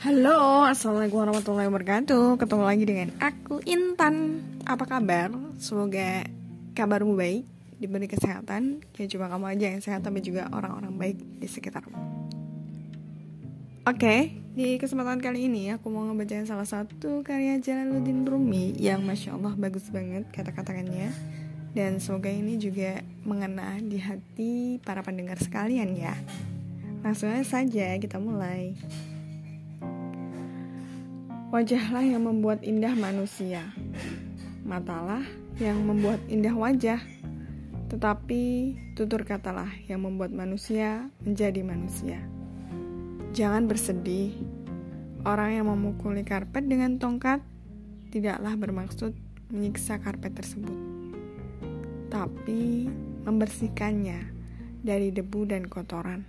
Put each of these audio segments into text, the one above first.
Halo, Assalamualaikum warahmatullahi wabarakatuh. Ketemu lagi dengan aku Intan. Apa kabar? Semoga kabarmu baik Diberi kesehatan. Ya cuma kamu aja yang sehat Tapi juga orang-orang baik di sekitarmu. Oke, di kesempatan kali ini Aku mau ngebacain salah satu karya Jalaluddin Rumi Yang Masya Allah bagus banget kata-katanya. Dan semoga ini juga mengena di hati para pendengar sekalian ya. Langsung saja kita mulai Wajahlah yang membuat indah manusia, matalah yang membuat indah wajah, tetapi tutur katalah yang membuat manusia menjadi manusia. Jangan bersedih, orang yang memukuli karpet dengan tongkat tidaklah bermaksud menyiksa karpet tersebut, tapi membersihkannya dari debu dan kotoran.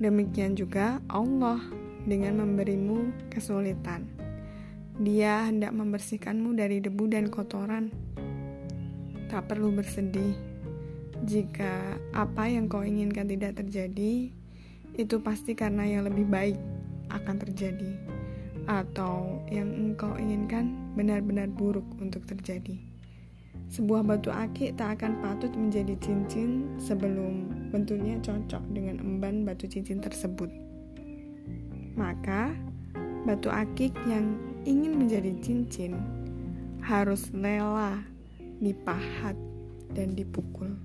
Demikian juga Allah dengan memberimu kesulitan. Dia hendak membersihkanmu dari debu dan kotoran. Tak perlu bersedih jika apa yang kau inginkan tidak terjadi, itu pasti karena yang lebih baik akan terjadi, atau yang engkau inginkan benar-benar buruk untuk terjadi. Sebuah batu akik tak akan patut menjadi cincin sebelum bentuknya cocok dengan emban batu cincin tersebut. Maka, batu akik yang ingin menjadi cincin harus rela dipahat dan dipukul.